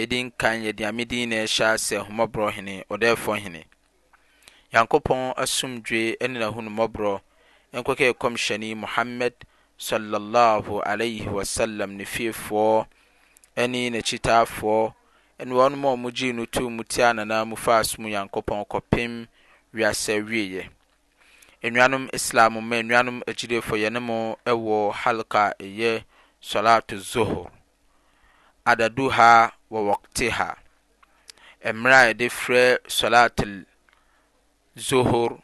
Edi nkan yɛ deɛ me din na ɛhyɛ ase Ahummɔborɔ Hene, Ɔdɛɛfoɔ Hene. Nyankopɔn asomdwoe ne n'ahunumɔborɔ nkɔka Ɛkɔmhyɛni Muhammad Sallallahu Alaihi Wasallam, ne fiefoɔ ne n'akyitaafoɔ ne wɔnom a wɔgyee no too mu tiaa n'anan mu faa som Nyankopɔn kɔpem wiase awieɛ. Anuanom Islam mma, anuanom agyidiefɔ yɛne mo wɔ Halqa a ɛyɛ Swalatu Zuhur. adaduha wɔ wɔkteha, mmerɛ a yɛde frɛ solatel zohor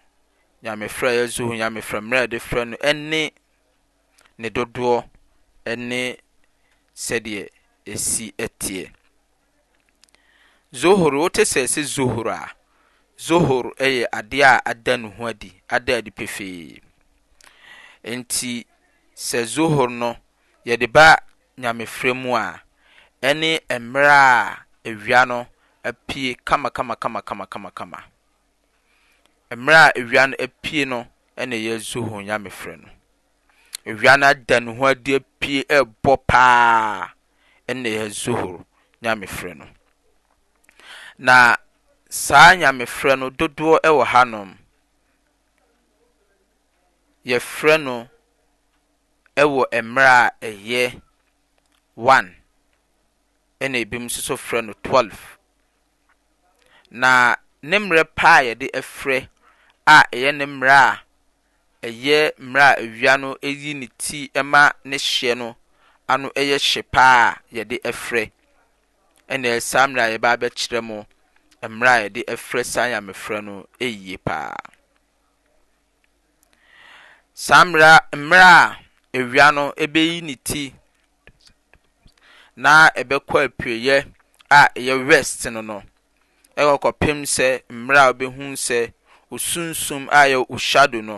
nyamefrɛ a ɛyɛ zohor nyamefrɛ mmerɛ a yɛde frɛ no ɛne ne dodoɔ ɛne sɛdeɛ ɛsi ɛteɛ. Zohor wote sɛ ɛsɛ zohor a zohor ɛyɛ adeɛ a ada ne ho adi ada adi pefee nti sɛ zohor no yɛde ba nyamefrɛ mu a, ɛne mmerɛ a awia no apue kamakamakamakama. Mmerɛ a awia no apue no na ɛyɛ Zuhur nyamefrɛ no. Awia no ada ne ho adi apue rebɔ pa ara na ɛyɛ Zuhur nyamefrɛ no. Na saa nyamefrɛ no dodoɔ wɔ hanom yɛfrɛ no. wɔ mmerɛ a ɛyɛ one ɛna ebinom nso so frɛ no twelve. Na ne mmerɛ pa a yɛde frɛ a ɛyɛ ne mmerɛ a ɛyɛ mmerɛ a awia no yi ne ti ma ne hyeɛ no ano yɛ hye pa a yɛde frɛ. Ɛna saa mmerɛ a yɛba abɛkyerɛ mo mmerɛ a yɛde frɛ saa nyamefrɛ no yie pa ara. Saa mmera mmerɛ a awia no ɛbɛyi ne ti na ɛbɛkɔ apueɛ a ɛyɛ west no no, ɛkɔ kɔpem sɛ mmerɛ a wobɛhu sɛ osunsum a ɛyɛ oshado no,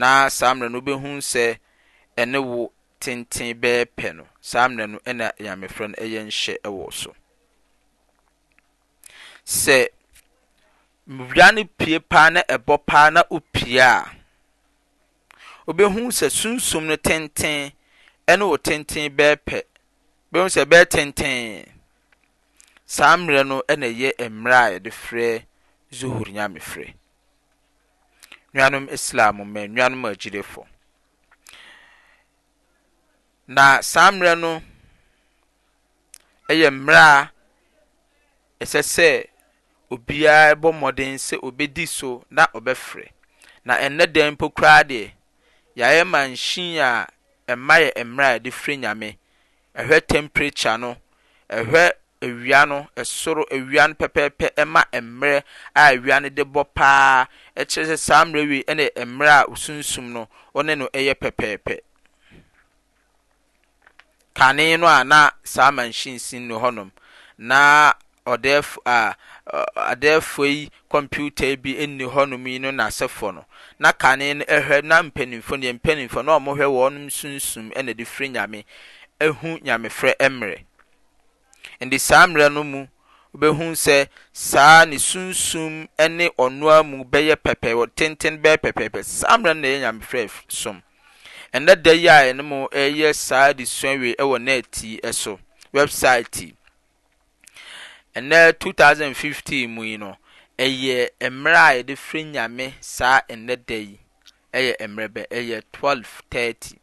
na saa mmerɛ no wobɛhu sɛ ɛne wo tenten bɛyɛ pɛ no, saa mmerɛ no ɛna nyamefrɛ no ɛyɛ nhyɛ ɛwɔ so. Sɛ wira no pue paa na ɛbɔ paa na opue a, wobɛhu sɛ sunsum no tenten ne wo tenten bɛyɛ pɛ. Wobɛhu sɛ ɛbɛyɛ tenten. Saa mmerɛ no na ɛyɛ mmerɛ a yɛde frɛ zuhur nyamefrɛ. Nuanom Islam mma, nuanom agyidefo. Na saa mmerɛ no, yɛ mmara a ɛsɛ sɛ obiara bɔ mmɔden sɛ obedi so na ɔbɛfrɛ. Na ɛnnɛ da yi mpo koraa deɛ, yɛayɛ manhyin a ɛma yɛ mmara a yɛde frɛ Nyame. Ɛhwɛ temperature no, ɛhwɛ awia no, ɛsoro awia no pɛpɛɛpɛ, ɛma mmerɛ a awia no de bɔ paa. Ɛkyerɛ sɛ saa mmerɛ wei na ɛyɛ mmerɛ a Osunsum no ɔne no yɛ pɛpɛɛpɛ. kane no a na saa machines yi nni hɔnom, na ɔdɛɛf a adɛɛfoɔ yi kɔmputa yi bi nni hɔnom yi no n'asefoɔ no, na kane no ɛhwɛ, na mpanimfoɔ no, yɛn mpanimfoɔ no, na wɔhwɛ wɔnom sunsum na ɛde firi Nyame, ɛhu Nyamefrɛ mmerɛ. Ɛnde saa mmerɛ no mu wobɛhu sɛ saa ne sunsum ne ɔnoa mu bɛyɛ pɛpɛ, wɔ tenten bɛyɛ pɛpɛɛpɛ. Saa mmerɛ no na ɛyɛ nyamefrɛ som. Ɛnnɛ da yi a yɛne mo reyɛ saa adesua wei wɔ nɛɛt yi so, wɛbsaet yi, ɛnnɛ 2015 mu yi no, ɛyɛ mmerɛ a yɛde frɛ Nyame saa ɛnnɛ da yi, ɛyɛ mmerɛ bɛ, ɛyɛ 12:30.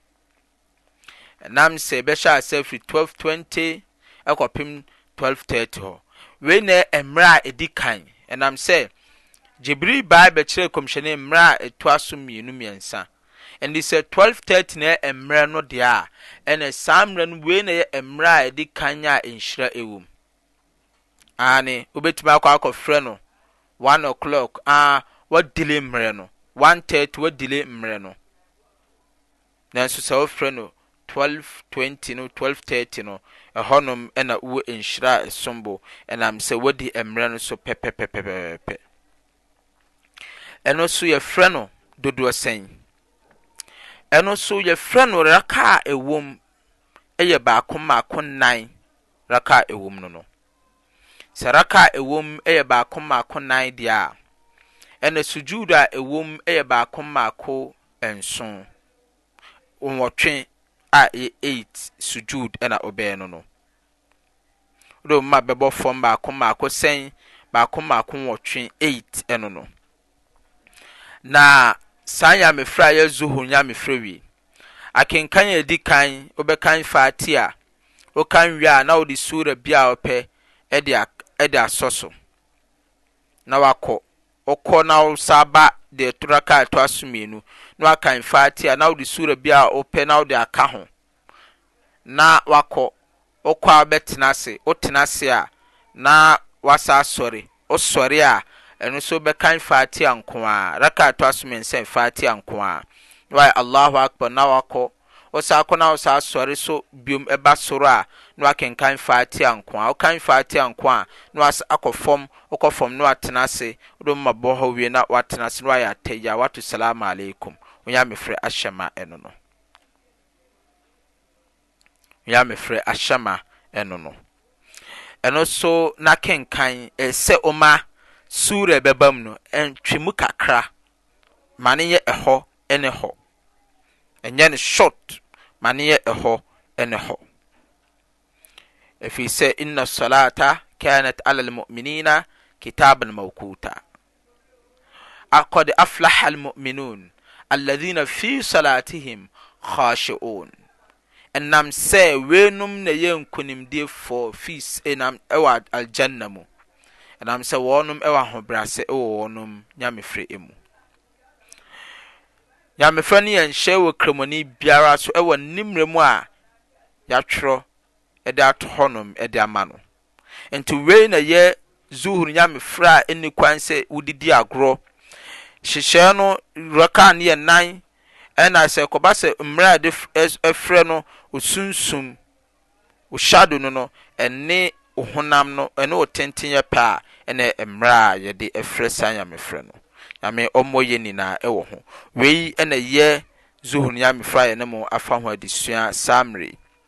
Ɛnam sɛ ɛbɛhyɛ aseɛ firi twelve twenty ɛkɔpem twelve thirty hɔ. Wei na yɛ mmerɛ a ɛdi kan, ɛnam sɛ Gyibiril bae bɛkyerɛɛ Kɔmhyɛni mmerɛ a ɛtoa so mmienu mmiɛnsa. Ɛnti sɛ twelve thirty na yɛ mmerɛ no deɛ a, ɛnneɛ saa mmerɛ no wei na yɛ mmerɛ a ɛdi kan a nhyira wɔ mu. Aane, wobɛtumi akɔ akɔfrɛ no one o'clock, aa, wa delay mmerɛ no, one thirty wa delay mmerɛ no. nanso sɛ wofrɛ no 1220 no 1230 no, ɛhɔnom na wowɔ nhyira a ɛsom bo ɛnam sɛ woadi mmerɛ no so pɛpɛpɛpɛpɛpɛ. Ɛno nso yɛfrɛ no dodoɔ sɛn? Ɛno nso yɛfrɛ no raka a ɛwom yɛ baako mmaako nnan raka a ɛwom no no. Sɛ raka a ɛwɔ mu yɛ baako mmaako nan deɛ a, ɛnna sujuud a ɛwɔ mu yɛ baako mmaako nson, nwɔtwe a ɛyɛ eight sujuud na ɔbɛyɛ no no. Wode wo moma bɛbɔ fam baako mmaako sɛn? Baako mmaako nwɔtwe, eight no no. Na saa nyamefrɛ a ɛyɛ Zuhur nyamefrɛ wie. Akenkan a ɛdi kan, wobɛkan Fatiha, wokan wie a na wode sura bi a wopɛ de, a, de asɔ so na wakɔ. Wokɔ na wosan ba deɛ ɛto raka a ɛto aso mmienu na wakan Fatiha na wode sura bi a wopɛ na wode aka ho. na wakɔ, wokɔ a wobɛtena ase, wotena ase a na wasa asɔre, wosɔre a ɛno nso wobɛkan Fatiha nko ara, Raka a ɛtɔ aso mmiɛnsa yɛ Fatiha nko ara, na wayɛ Allahu Akbar na wakɔ, wosan kɔ na wosan asɔre so biom ɛba soro a na wakenkan Fatiha nko ara, wokan Fatiha nko ara na wasan akɔ fam, wokɔ fam na watena ase, wode wo moma bɔ hɔ wie na watena ase na wayɛ Attayya, wato Salaam Alaikum, wo Nyamefrɛ ahyɛma ɛno no. Nea mefrɛ ahyɛ ma ɛno no. Ɛno nso n'akenkan ɛsɛ sɛ ɔma suura a ɛbɛba mu no ntwe mu kakra ma no nyɛ ɛhɔ ne hɔ. Ɛnyɛ no short ma no nyɛ ɛhɔ ne hɔ. Ɛfiri sɛ inna salata kanat alal mu'minina kitaban mawquta. Qad aflaha almu'minun alladhina fi salatihim khashi'un, ɛnam sɛ weinom na ɛyɛ nkonimdiefoɔ fi nam ɛwɔ Aljanna mu, ɛnam sɛ wɔnom ɛwɔ ahobrɛase ɛwɔ wɔnom Nyamefrɛ ɛmu. Nyamefrɛ no yɛ nhyɛ wɔ kramoni biara so ɛwɔ ne mmerɛ mu a yatwerɛ de ato hɔnom de ama no. Enti wei na ɛyɛ Zuhur nyamefrɛ a ɛnni kwan sɛ wode di agorɔ. Hyehyɛɛ no Rakaa no yɛ nan, ɛna sɛ ɛkɔba sɛ mmerɛ a yɛde frɛ no osunsum, oshadu no no, ɛne ohonam no, ɛne otentenyɛ pɛ a, ɛna ɛyɛ mmerɛ a yɛde frɛ saa nyamefrɛ no. Nyame ɔmmɔ yɛn nyinaa wɔ ho. Wei na ɛyɛ Zuhur nyamefrɛ a yɛne mo afa ho adesua saa mmerɛ yi.